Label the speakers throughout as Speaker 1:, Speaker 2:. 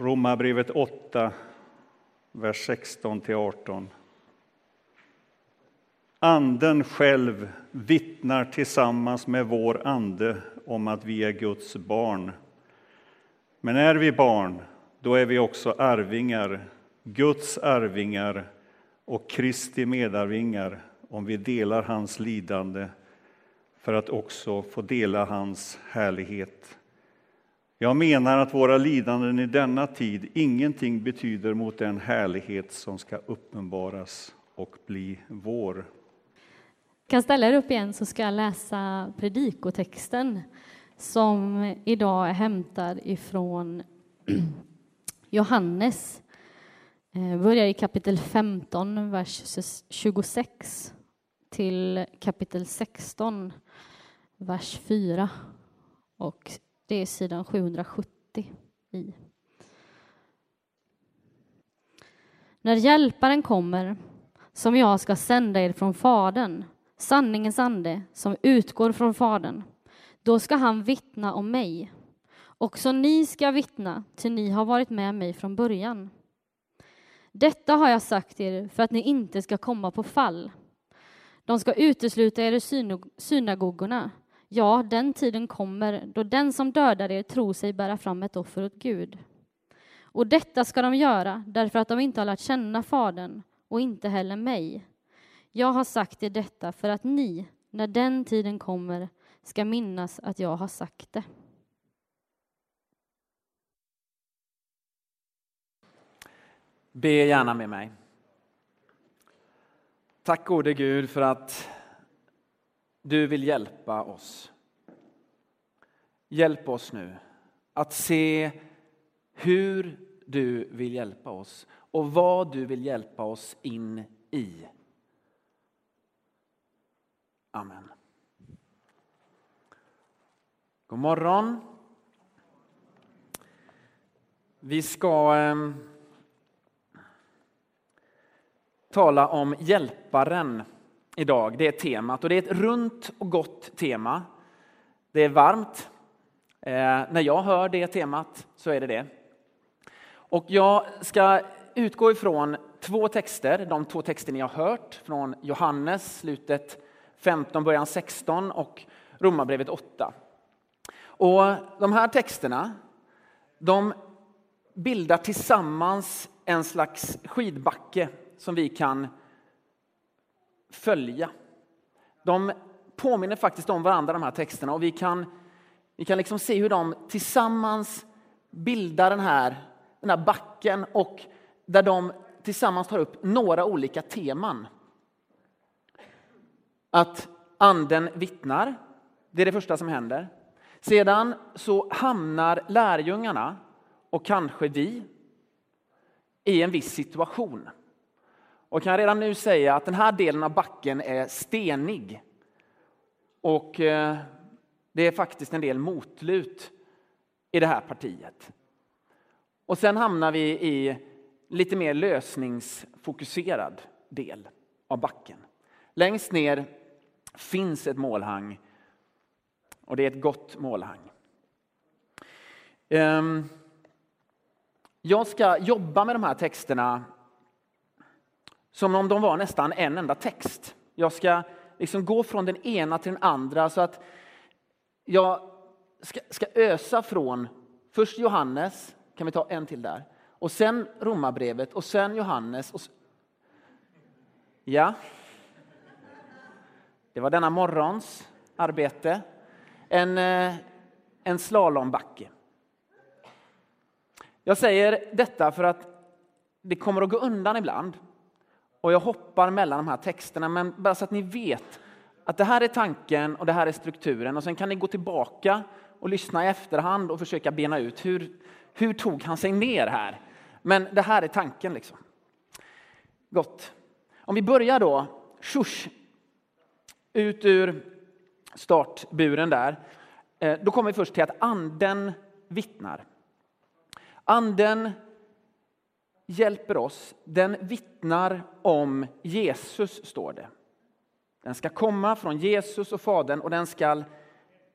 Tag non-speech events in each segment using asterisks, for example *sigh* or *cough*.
Speaker 1: Romarbrevet 8, vers 16-18. Anden själv vittnar tillsammans med vår ande om att vi är Guds barn. Men är vi barn, då är vi också arvingar, Guds arvingar och Kristi medarvingar om vi delar hans lidande för att också få dela hans härlighet. Jag menar att våra lidanden i denna tid ingenting betyder mot den härlighet som ska uppenbaras och bli vår.
Speaker 2: kan ställa er upp igen så ska jag läsa predikotexten som idag är hämtad ifrån *clears throat* Johannes. Eh, börjar i kapitel 15, vers 26 till kapitel 16, vers 4. Och det är sidan 770 i. När Hjälparen kommer, som jag ska sända er från Fadern, sanningens ande som utgår från Fadern, då ska han vittna om mig. Också ni ska vittna, ty ni har varit med mig från början. Detta har jag sagt er för att ni inte ska komma på fall. De ska utesluta er ur synagogorna. Ja, den tiden kommer då den som dödar er tror sig bära fram ett offer åt Gud. Och detta ska de göra därför att de inte har lärt känna Fadern och inte heller mig. Jag har sagt er detta för att ni, när den tiden kommer, ska minnas att jag har sagt det.
Speaker 3: Be gärna med mig. Tack gode Gud för att du vill hjälpa oss. Hjälp oss nu att se hur du vill hjälpa oss och vad du vill hjälpa oss in i. Amen. God morgon. Vi ska eh, tala om Hjälparen idag. Det är temat och det är ett runt och gott tema. Det är varmt. Eh, när jag hör det temat så är det det. Och jag ska utgå ifrån två texter, de två texter ni har hört från Johannes, slutet 15, början 16 och Romarbrevet 8. Och de här texterna, de bildar tillsammans en slags skidbacke som vi kan följa. De påminner faktiskt om varandra, de här texterna, och vi kan, vi kan liksom se hur de tillsammans bildar den här, den här backen och där de tillsammans tar upp några olika teman. Att anden vittnar, det är det första som händer. Sedan så hamnar lärjungarna, och kanske vi, i en viss situation. Och kan redan nu säga att den här delen av backen är stenig. Och eh, det är faktiskt en del motlut i det här partiet. Och sen hamnar vi i lite mer lösningsfokuserad del av backen. Längst ner finns ett målhang och det är ett gott målhang. Ehm, jag ska jobba med de här texterna som om de var nästan en enda text. Jag ska liksom gå från den ena till den andra så att jag ska, ska ösa från först Johannes, kan vi ta en till där, och sen Romarbrevet och sen Johannes. Och... Ja, det var denna morgons arbete. En, eh, en slalombacke. Jag säger detta för att det kommer att gå undan ibland och jag hoppar mellan de här texterna, men bara så att ni vet att det här är tanken och det här är strukturen. Och sen kan ni gå tillbaka och lyssna i efterhand och försöka bena ut hur, hur tog han sig ner här? Men det här är tanken. liksom. Gott. Om vi börjar då, shush, ut ur startburen där. Eh, då kommer vi först till att anden vittnar. Anden hjälper oss, den vittnar om Jesus, står det. Den ska komma från Jesus och Fadern och den ska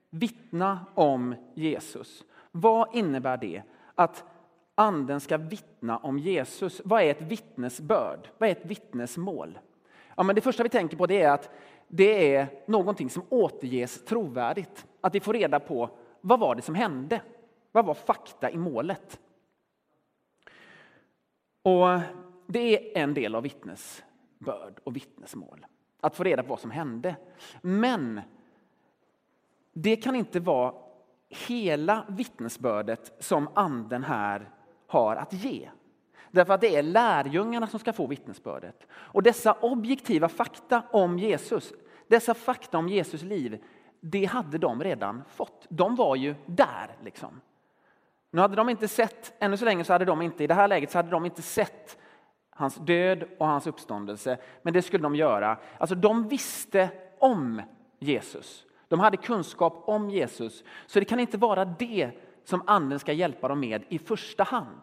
Speaker 3: vittna om Jesus. Vad innebär det? Att anden ska vittna om Jesus. Vad är ett vittnesbörd? Vad är ett vittnesmål? Ja, men det första vi tänker på det är att det är någonting som återges trovärdigt. Att vi får reda på vad var det som hände? Vad var fakta i målet? Och Det är en del av vittnesbörd och vittnesmål. Att få reda på vad som hände. Men det kan inte vara hela vittnesbördet som anden här har att ge. Därför att det är lärjungarna som ska få vittnesbördet. Och dessa objektiva fakta om Jesus, dessa fakta om Jesus liv, det hade de redan fått. De var ju där. liksom. Nu hade de inte sett, ännu så länge så hade de inte, i det här läget så hade de inte sett hans död och hans uppståndelse, men det skulle de göra. Alltså de visste om Jesus. De hade kunskap om Jesus, så det kan inte vara det som anden ska hjälpa dem med i första hand,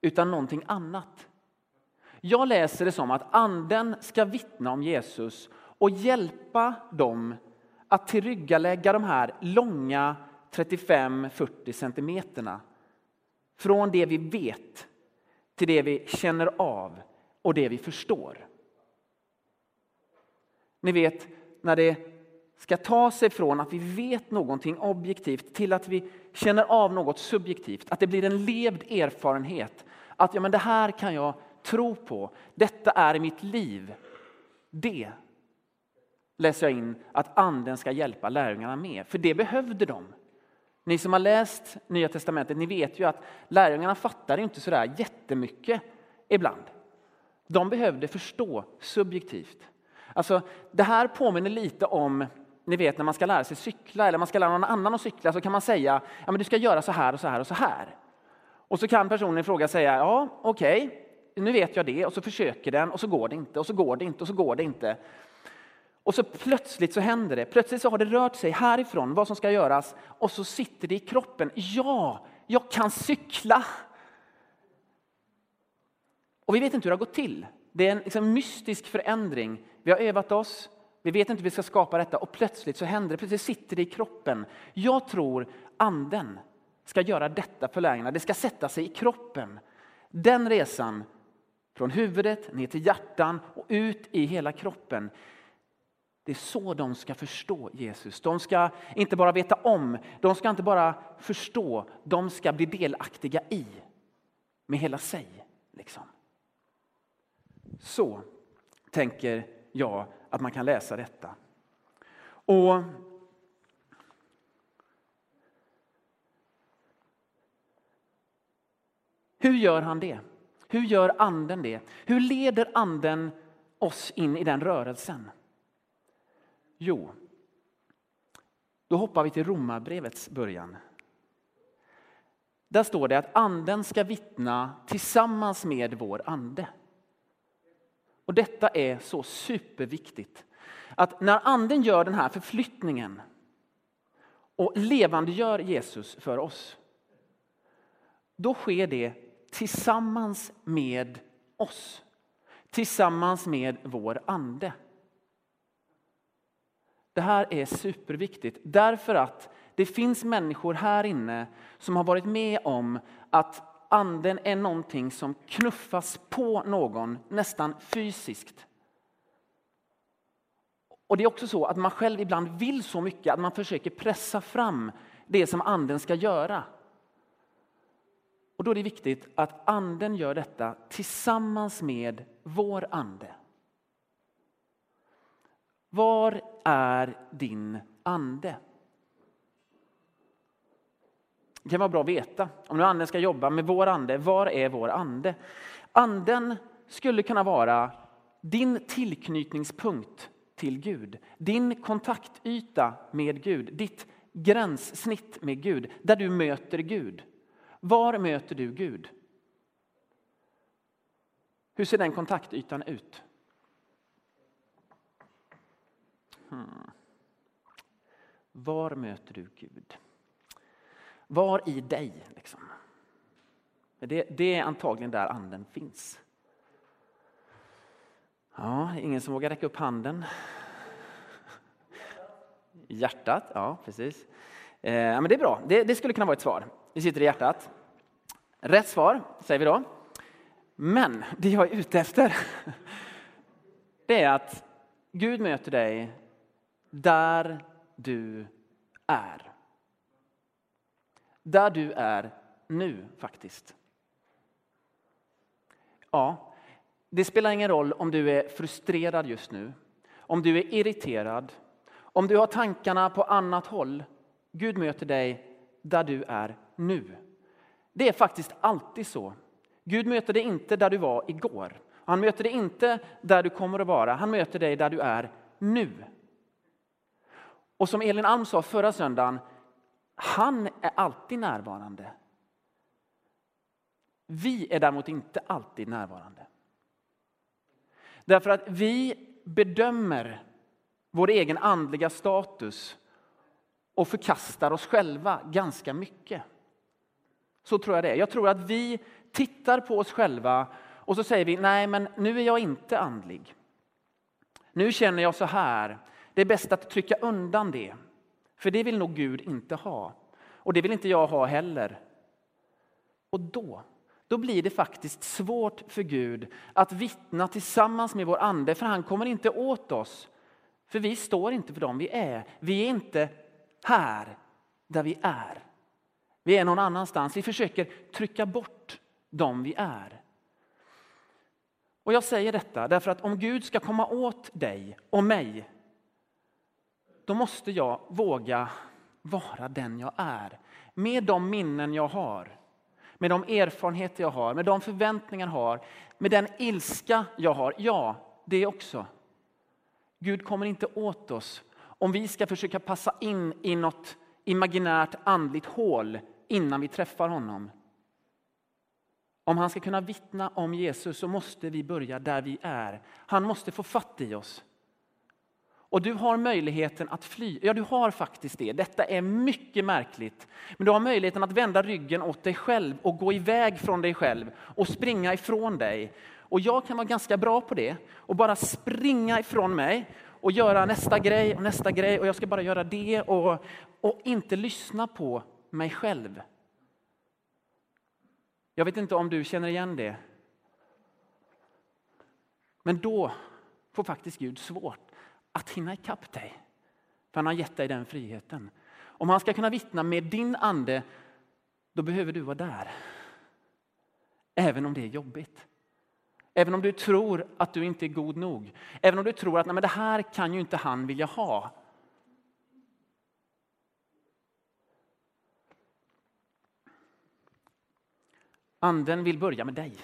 Speaker 3: utan någonting annat. Jag läser det som att anden ska vittna om Jesus och hjälpa dem att tillryggalägga de här långa 35-40 centimeterna från det vi vet till det vi känner av och det vi förstår. Ni vet, när det ska ta sig från att vi vet någonting objektivt till att vi känner av något subjektivt, att det blir en levd erfarenhet. Att ja, men det här kan jag tro på, detta är mitt liv. Det läser jag in att anden ska hjälpa lärjungarna med, för det behövde de. Ni som har läst Nya Testamentet, ni vet ju att lärjungarna fattar inte sådär jättemycket ibland. De behövde förstå subjektivt. Alltså, det här påminner lite om, ni vet när man ska lära sig cykla eller man ska lära någon annan att cykla så kan man säga, ja men du ska göra så här och så här och så här. Och så kan personen i fråga säga, ja okej, okay, nu vet jag det och så försöker den och så går det inte och så går det inte och så går det inte. Och så plötsligt så händer det. Plötsligt så har det rört sig härifrån vad som ska göras och så sitter det i kroppen. Ja, jag kan cykla! Och vi vet inte hur det har gått till. Det är en liksom mystisk förändring. Vi har övat oss, vi vet inte hur vi ska skapa detta och plötsligt så händer det. Plötsligt sitter det i kroppen. Jag tror anden ska göra detta för lärjungarna. Det ska sätta sig i kroppen. Den resan från huvudet ner till hjärtan och ut i hela kroppen. Det är så de ska förstå Jesus. De ska inte bara veta om, de ska inte bara förstå, de ska bli delaktiga i med hela sig. Liksom. Så tänker jag att man kan läsa detta. Och Hur gör han det? Hur gör anden det? Hur leder anden oss in i den rörelsen? Jo, då hoppar vi till Romarbrevets början. Där står det att anden ska vittna tillsammans med vår ande. Och detta är så superviktigt. Att när anden gör den här förflyttningen och levandegör Jesus för oss, då sker det tillsammans med oss. Tillsammans med vår ande. Det här är superviktigt därför att det finns människor här inne som har varit med om att anden är någonting som knuffas på någon nästan fysiskt. Och det är också så att man själv ibland vill så mycket att man försöker pressa fram det som anden ska göra. Och då är det viktigt att anden gör detta tillsammans med vår ande. Var är din ande? Det kan vara bra att veta. Om nu anden ska jobba med vår ande, var är vår ande? Anden skulle kunna vara din tillknytningspunkt till Gud. Din kontaktyta med Gud, ditt gränssnitt med Gud, där du möter Gud. Var möter du Gud? Hur ser den kontaktytan ut? Hmm. Var möter du Gud? Var i dig? Liksom. Det, det är antagligen där anden finns. Ja, ingen som vågar räcka upp handen? Hjärtat, ja precis. Eh, men det är bra, det, det, skulle kunna vara ett svar. Det sitter i hjärtat. Rätt svar, säger vi då. Men det jag är ute efter, *laughs* det är att Gud möter dig där du är. Där du är nu, faktiskt. Ja, det spelar ingen roll om du är frustrerad just nu, om du är irriterad, om du har tankarna på annat håll. Gud möter dig där du är nu. Det är faktiskt alltid så. Gud möter dig inte där du var igår. Han möter dig inte där du kommer att vara. Han möter dig där du är nu. Och som Elin Alm sa förra söndagen, han är alltid närvarande. Vi är däremot inte alltid närvarande. Därför att vi bedömer vår egen andliga status och förkastar oss själva ganska mycket. Så tror jag det är. Jag tror att vi tittar på oss själva och så säger vi nej, men nu är jag inte andlig. Nu känner jag så här. Det är bäst att trycka undan det, för det vill nog Gud inte ha. Och det vill inte jag ha heller. Och då, då blir det faktiskt svårt för Gud att vittna tillsammans med vår ande, för han kommer inte åt oss. För vi står inte för dem vi är. Vi är inte här där vi är. Vi är någon annanstans. Vi försöker trycka bort dem vi är. Och jag säger detta därför att om Gud ska komma åt dig och mig, då måste jag våga vara den jag är. Med de minnen jag har, med de erfarenheter jag har, med de förväntningar jag har, med den ilska jag har. Ja, det också. Gud kommer inte åt oss om vi ska försöka passa in i något imaginärt andligt hål innan vi träffar honom. Om han ska kunna vittna om Jesus så måste vi börja där vi är. Han måste få fatt i oss. Och du har möjligheten att fly. Ja, du har faktiskt det. Detta är mycket märkligt. Men du har möjligheten att vända ryggen åt dig själv och gå iväg från dig själv och springa ifrån dig. Och jag kan vara ganska bra på det och bara springa ifrån mig och göra nästa grej och nästa grej och jag ska bara göra det och, och inte lyssna på mig själv. Jag vet inte om du känner igen det. Men då får faktiskt Gud svårt att hinna ikapp dig. För han har gett dig den friheten. Om han ska kunna vittna med din ande, då behöver du vara där. Även om det är jobbigt. Även om du tror att du inte är god nog. Även om du tror att Nej, men det här kan ju inte han vilja ha. Anden vill börja med dig.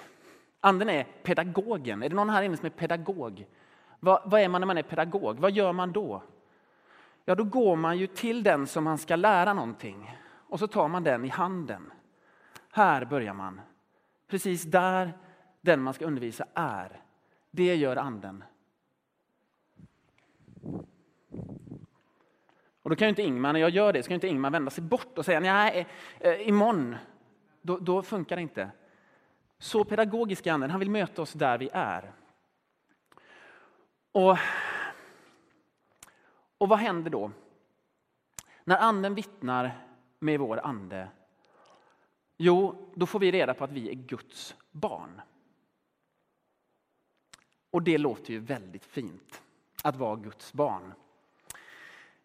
Speaker 3: Anden är pedagogen. Är det någon här inne som är pedagog? Vad, vad, är man när man är pedagog? Vad gör man då? Ja, då går man ju till den som man ska lära någonting och så tar man den i handen. Här börjar man. Precis där den man ska undervisa är. Det gör anden. Och då kan ju inte Ingmar, när jag gör det, ska inte Ingmar vända sig bort och säga nej, eh, eh, imorgon då, då funkar det inte. Så pedagogisk är anden, han vill möta oss där vi är. Och, och vad händer då? När anden vittnar med vår ande, jo, då får vi reda på att vi är Guds barn. Och det låter ju väldigt fint, att vara Guds barn.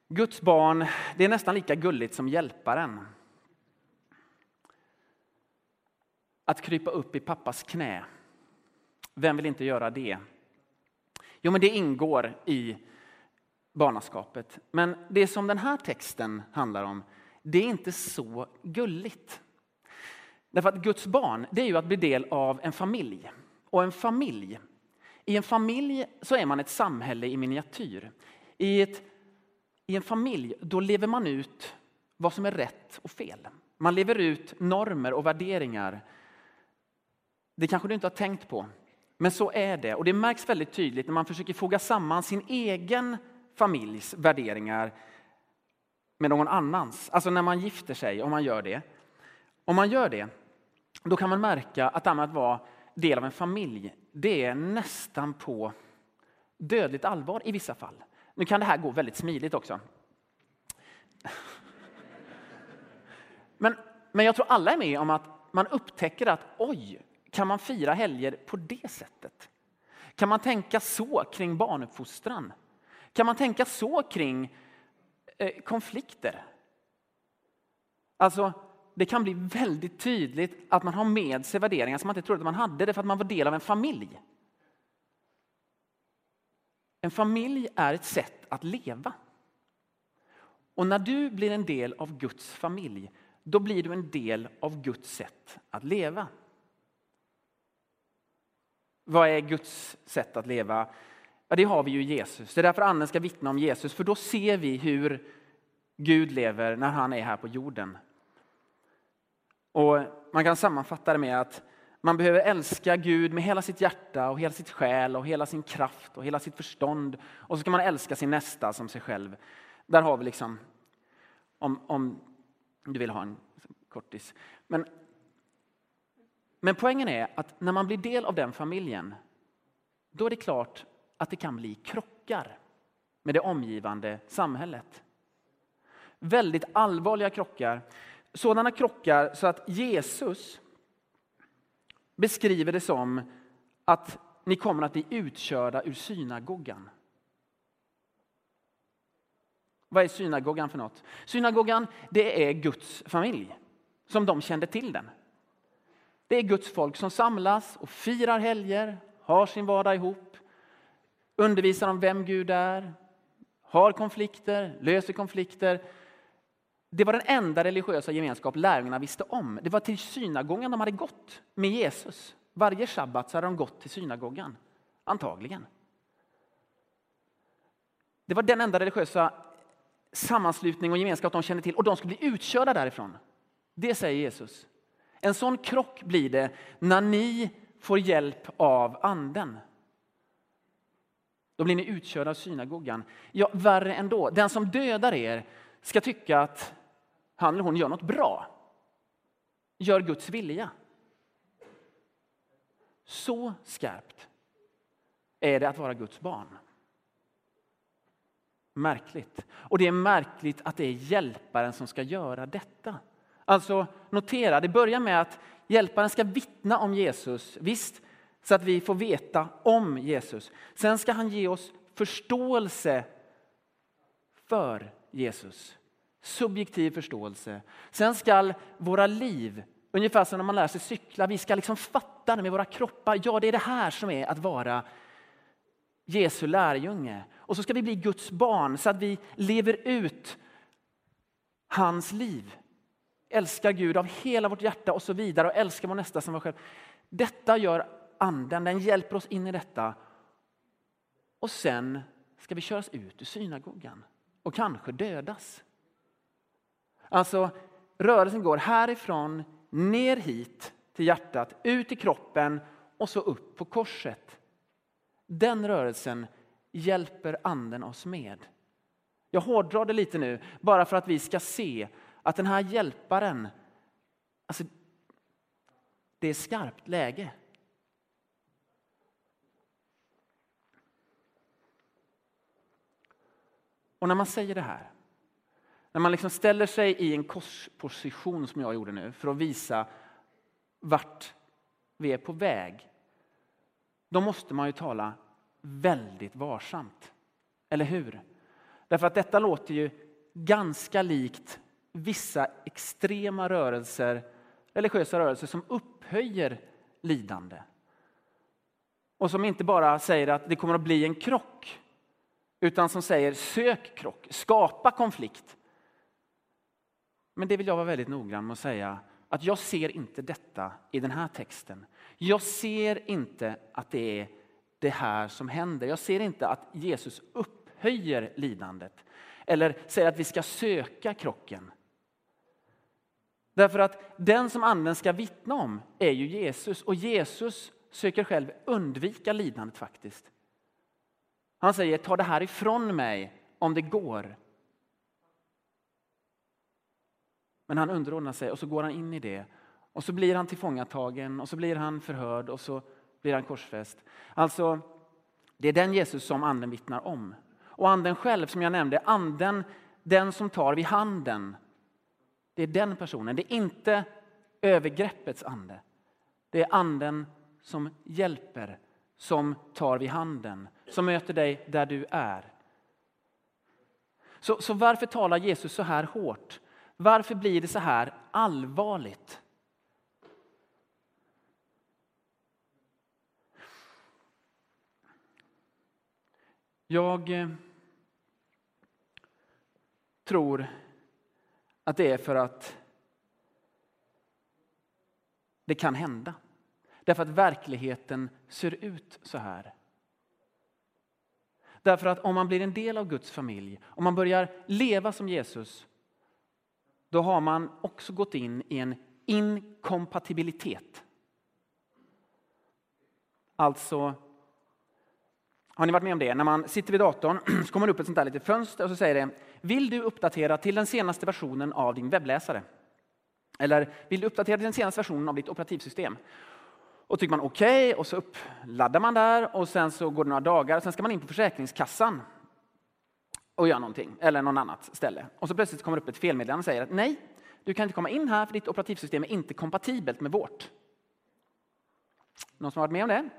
Speaker 3: Guds barn, det är nästan lika gulligt som hjälparen. Att krypa upp i pappas knä. Vem vill inte göra det? Jo, men det ingår i barnaskapet. Men det som den här texten handlar om, det är inte så gulligt. Därför att Guds barn, det är ju att bli del av en familj. Och en familj, i en familj så är man ett samhälle i miniatyr. I, ett, I en familj, då lever man ut vad som är rätt och fel. Man lever ut normer och värderingar det kanske du inte har tänkt på, men så är det. Och det märks väldigt tydligt när man försöker foga samman sin egen familjs värderingar med någon annans. Alltså när man gifter sig, om man gör det. Om man gör det, då kan man märka att det att vara del av en familj, det är nästan på dödligt allvar i vissa fall. Nu kan det här gå väldigt smidigt också. Men, men jag tror alla är med om att man upptäcker att oj, kan man fira helger på det sättet? Kan man tänka så kring barnuppfostran? Kan man tänka så kring eh, konflikter? Alltså, det kan bli väldigt tydligt att man har med sig värderingar som man inte trodde att man hade, därför att man var del av en familj. En familj är ett sätt att leva. Och när du blir en del av Guds familj, då blir du en del av Guds sätt att leva. Vad är Guds sätt att leva? Ja, det har vi ju Jesus. Det är därför anden ska vittna om Jesus, för då ser vi hur Gud lever när han är här på jorden. Och man kan sammanfatta det med att man behöver älska Gud med hela sitt hjärta och hela sitt själ och hela sin kraft och hela sitt förstånd. Och så ska man älska sin nästa som sig själv. Där har vi liksom, om, om du vill ha en kortis. Men, men poängen är att när man blir del av den familjen, då är det klart att det kan bli krockar med det omgivande samhället. Väldigt allvarliga krockar. Sådana krockar så att Jesus beskriver det som att ni kommer att bli utkörda ur synagogan. Vad är synagogan för något? Synagogan det är Guds familj, som de kände till den. Det är Guds folk som samlas och firar helger, har sin vardag ihop, undervisar om vem Gud är, har konflikter, löser konflikter. Det var den enda religiösa gemenskap lärjungarna visste om. Det var till synagogan de hade gått med Jesus. Varje sabbat så hade de gått till synagogan, antagligen. Det var den enda religiösa sammanslutning och gemenskap de kände till och de skulle bli utkörda därifrån. Det säger Jesus. En sån krock blir det när ni får hjälp av anden. Då blir ni utkörda av synagogan. Ja, värre ändå. Den som dödar er ska tycka att han eller hon gör något bra. Gör Guds vilja. Så skarpt är det att vara Guds barn. Märkligt. Och det är märkligt att det är hjälparen som ska göra detta. Alltså notera, det börjar med att hjälparen ska vittna om Jesus. Visst, så att vi får veta om Jesus. Sen ska han ge oss förståelse för Jesus. Subjektiv förståelse. Sen ska våra liv, ungefär som när man lär sig cykla, vi ska liksom fatta det med våra kroppar. Ja, det är det här som är att vara Jesu lärjunge. Och så ska vi bli Guds barn så att vi lever ut hans liv. Älskar Gud av hela vårt hjärta och så vidare och älskar vår nästa som vår själv. Detta gör anden, den hjälper oss in i detta. Och sen ska vi köras ut ur synagogan och kanske dödas. Alltså, rörelsen går härifrån ner hit till hjärtat, ut i kroppen och så upp på korset. Den rörelsen hjälper anden oss med. Jag hårdrar det lite nu, bara för att vi ska se att den här hjälparen, alltså, det är skarpt läge. Och när man säger det här, när man liksom ställer sig i en korsposition som jag gjorde nu för att visa vart vi är på väg, då måste man ju tala väldigt varsamt. Eller hur? Därför att detta låter ju ganska likt vissa extrema rörelser, religiösa rörelser som upphöjer lidande. Och som inte bara säger att det kommer att bli en krock, utan som säger sök krock, skapa konflikt. Men det vill jag vara väldigt noggrann med att säga att jag ser inte detta i den här texten. Jag ser inte att det är det här som händer. Jag ser inte att Jesus upphöjer lidandet eller säger att vi ska söka krocken. Därför att den som anden ska vittna om är ju Jesus och Jesus söker själv undvika lidandet faktiskt. Han säger ta det här ifrån mig om det går. Men han underordnar sig och så går han in i det och så blir han tillfångatagen och så blir han förhörd och så blir han korsfäst. Alltså, det är den Jesus som anden vittnar om. Och anden själv, som jag nämnde, anden, den som tar vid handen. Det är den personen. Det är inte övergreppets ande. Det är anden som hjälper, som tar vid handen, som möter dig där du är. Så, så varför talar Jesus så här hårt? Varför blir det så här allvarligt? Jag eh, tror att det är för att det kan hända. Därför att verkligheten ser ut så här. Därför att om man blir en del av Guds familj, om man börjar leva som Jesus, då har man också gått in i en inkompatibilitet. Alltså, har ni varit med om det? När man sitter vid datorn *clears throat* så kommer det upp ett sånt där litet fönster och så säger det Vill du uppdatera till den senaste versionen av din webbläsare? Eller vill du uppdatera till den senaste versionen av ditt operativsystem? Och tycker man okej okay, och så uppladdar man där och sen så går det några dagar och sen ska man in på Försäkringskassan och göra någonting eller någon annat ställe. Och så plötsligt kommer det upp ett felmeddelande och säger att nej, du kan inte komma in här för ditt operativsystem är inte kompatibelt med vårt. Någon som har varit med om det?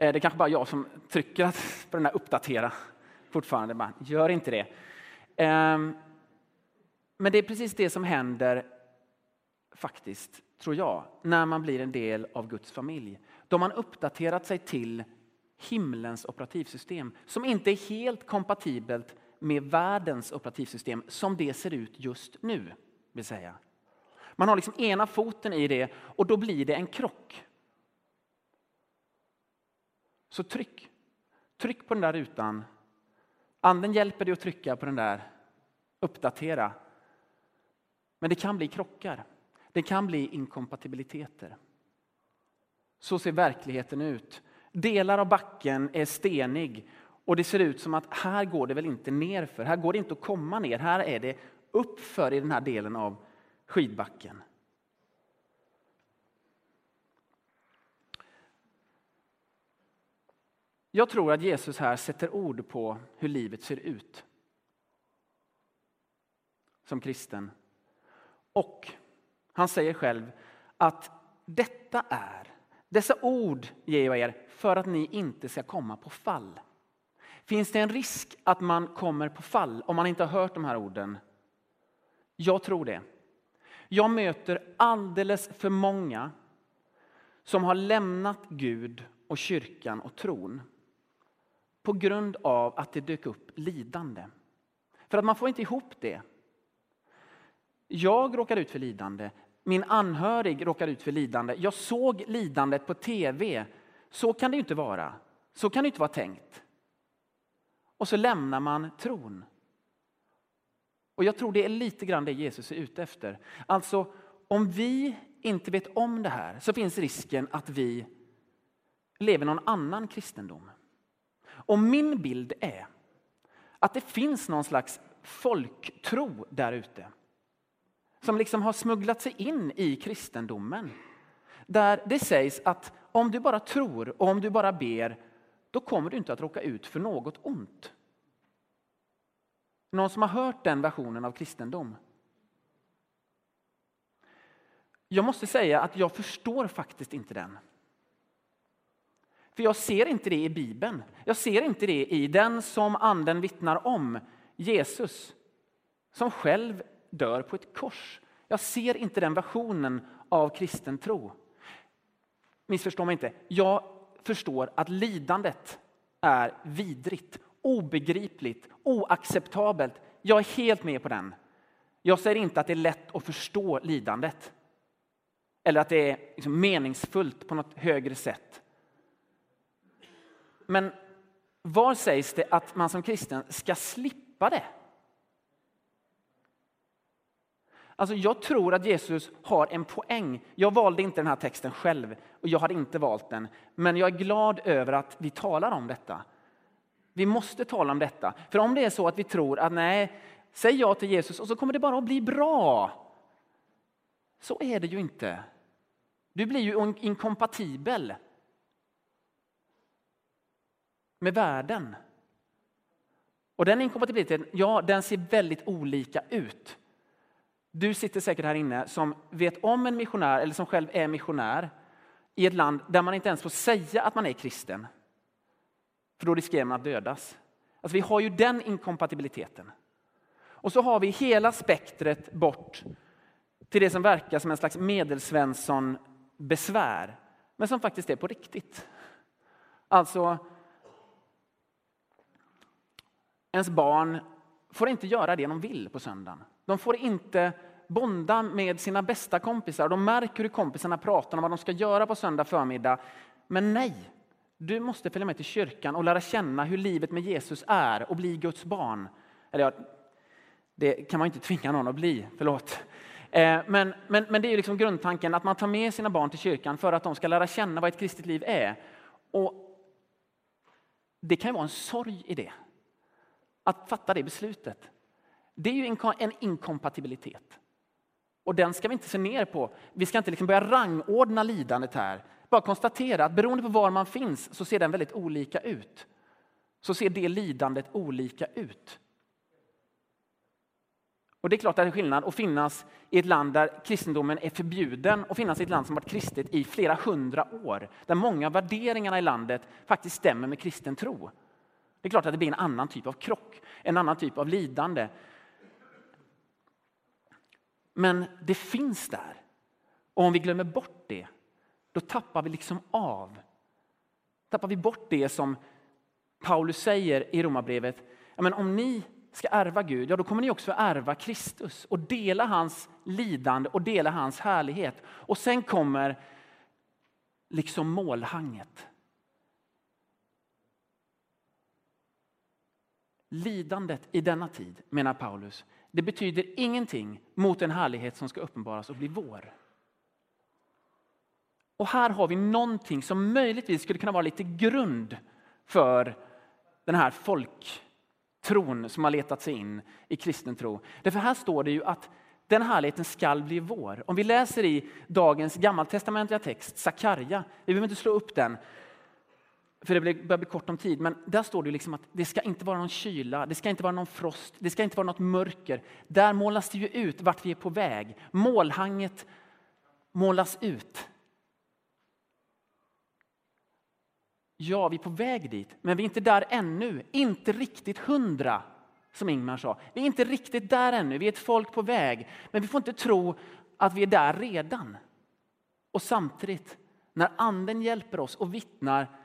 Speaker 3: Eh, det är kanske bara jag som trycker *laughs* på den här uppdatera fortfarande. Man gör inte det. Ehm, men det är precis det som händer faktiskt, tror jag, när man blir en del av Guds familj. Då man uppdaterat sig till himlens operativsystem som inte är helt kompatibelt med världens operativsystem som det ser ut just nu. Vill säga. Man har liksom ena foten i det och då blir det en krock. Så tryck. Tryck på den där rutan. Anden hjälper dig att trycka på den där uppdatera. Men det kan bli krockar. Det kan bli inkompatibiliteter. Så ser verkligheten ut. Delar av backen är stenig och det ser ut som att här går det väl inte nerför. Här går det inte att komma ner. Här är det uppför i den här delen av skidbacken. Jag tror att Jesus här sätter ord på hur livet ser ut som kristen. Och han säger själv att detta är, dessa ord ger jag er för att ni inte ska komma på fall. Finns det en risk att man kommer på fall om man inte har hört de här orden? Jag tror det. Jag möter alldeles för många som har lämnat Gud och kyrkan och tron på grund av att det dök upp lidande. För att man får inte ihop det. Jag råkar ut för lidande, min anhörig råkar ut för lidande. Jag såg lidandet på tv. Så kan det inte vara. Så kan det inte vara tänkt. Och så lämnar man tron. Och jag tror det är lite grann det Jesus är ute efter. Alltså, om vi inte vet om det här så finns risken att vi lever någon annan kristendom. Och min bild är att det finns någon slags folktro där ute. Som liksom har smugglat sig in i kristendomen. Där det sägs att om du bara tror och om du bara ber, då kommer du inte att råka ut för något ont. Någon som har hört den versionen av kristendom? Jag måste säga att jag förstår faktiskt inte den. För jag ser inte det i Bibeln. Jag ser inte det i den som anden vittnar om, Jesus, som själv dör på ett kors. Jag ser inte den versionen av kristen tro. Missförstå mig inte. Jag förstår att lidandet är vidrigt, obegripligt, oacceptabelt. Jag är helt med på den. Jag säger inte att det är lätt att förstå lidandet. Eller att det är liksom meningsfullt på något högre sätt. Men var sägs det att man som kristen ska slippa det? Alltså jag tror att Jesus har en poäng. Jag valde inte den här texten själv och jag hade inte valt den. Men jag är glad över att vi talar om detta. Vi måste tala om detta. För om det är så att vi tror att nej, säg ja till Jesus och så kommer det bara att bli bra. Så är det ju inte. Du blir ju inkompatibel med världen. Och den inkompatibiliteten, ja, den ser väldigt olika ut. Du sitter säkert här inne som vet om en missionär eller som själv är missionär i ett land där man inte ens får säga att man är kristen. För då riskerar man att dödas. Alltså vi har ju den inkompatibiliteten. Och så har vi hela spektret bort till det som verkar som en slags medelsvensson besvär, men som faktiskt är på riktigt. Alltså, ens barn får inte göra det de vill på söndagen. De får inte bonda med sina bästa kompisar. De märker hur kompisarna pratar om vad de ska göra på söndag förmiddag. Men nej, du måste följa med till kyrkan och lära känna hur livet med Jesus är och bli Guds barn. Eller ja, det kan man inte tvinga någon att bli, förlåt. Eh, men, men, men det är liksom grundtanken att man tar med sina barn till kyrkan för att de ska lära känna vad ett kristet liv är. Och det kan ju vara en sorg i det. Att fatta det beslutet. Det är ju en inkompatibilitet. Och den ska vi inte se ner på. Vi ska inte liksom börja rangordna lidandet här. Bara konstatera att beroende på var man finns så ser den väldigt olika ut. Så ser det lidandet olika ut. Och det är klart att det är skillnad att finnas i ett land där kristendomen är förbjuden och finnas i ett land som varit kristet i flera hundra år. Där många av värderingarna i landet faktiskt stämmer med kristen tro. Det är klart att det blir en annan typ av krock, en annan typ av lidande. Men det finns där. Och om vi glömmer bort det, då tappar vi liksom av. Tappar vi bort det som Paulus säger i Romarbrevet. Men om ni ska ärva Gud, ja då kommer ni också ärva Kristus och dela hans lidande och dela hans härlighet. Och sen kommer liksom målhanget. Lidandet i denna tid, menar Paulus, det betyder ingenting mot en härlighet som ska uppenbaras och bli vår. Och här har vi någonting som möjligtvis skulle kunna vara lite grund för den här folktron som har letat sig in i kristen tro. Därför här står det ju att den härligheten skall bli vår. Om vi läser i dagens gammaltestamentliga text, Sakarja, vi behöver inte slå upp den, för det börjar bli kort om tid, men där står det liksom att det ska inte vara någon kyla, det ska inte vara någon frost, det ska inte vara något mörker. Där målas det ju ut vart vi är på väg. Målhanget målas ut. Ja, vi är på väg dit, men vi är inte där ännu. Inte riktigt hundra, som Ingmar sa. Vi är inte riktigt där ännu. Vi är ett folk på väg, men vi får inte tro att vi är där redan. Och samtidigt, när Anden hjälper oss och vittnar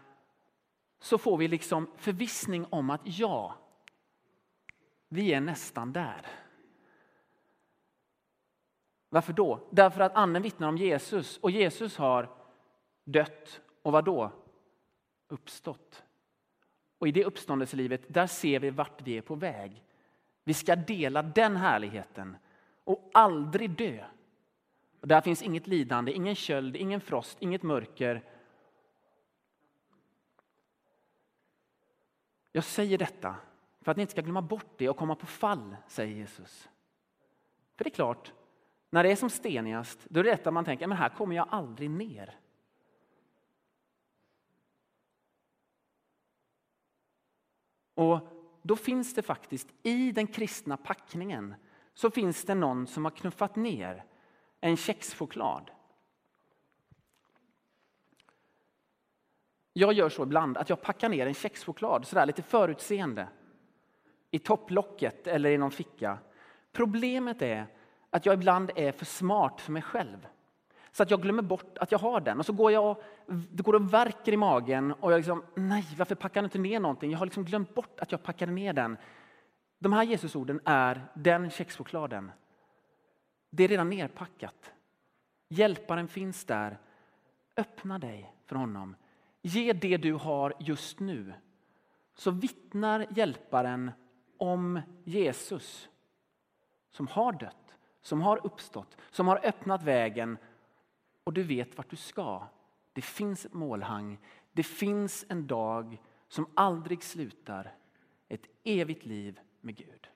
Speaker 3: så får vi liksom förvissning om att ja, vi är nästan där. Varför då? Därför att anden vittnar om Jesus och Jesus har dött och vad då? Uppstått. Och i det uppståndelselivet, där ser vi vart vi är på väg. Vi ska dela den härligheten och aldrig dö. Och där finns inget lidande, ingen köld, ingen frost, inget mörker Jag säger detta för att ni inte ska glömma bort det och komma på fall, säger Jesus. För det är klart, när det är som stenigast, då är det detta att man tänker, men här kommer jag aldrig ner. Och då finns det faktiskt i den kristna packningen så finns det någon som har knuffat ner en kexchoklad Jag gör så ibland att jag packar ner en kexchoklad sådär lite förutseende i topplocket eller i någon ficka. Problemet är att jag ibland är för smart för mig själv. Så att jag glömmer bort att jag har den. Och så går jag det går och värker i magen och jag liksom, nej, varför packar jag inte ner någonting? Jag har liksom glömt bort att jag packade ner den. De här Jesusorden är den kexchokladen. Det är redan nerpackat. Hjälparen finns där. Öppna dig för honom. Ge det du har just nu. Så vittnar hjälparen om Jesus som har dött, som har uppstått, som har öppnat vägen och du vet vart du ska. Det finns ett målhang, det finns en dag som aldrig slutar. Ett evigt liv med Gud.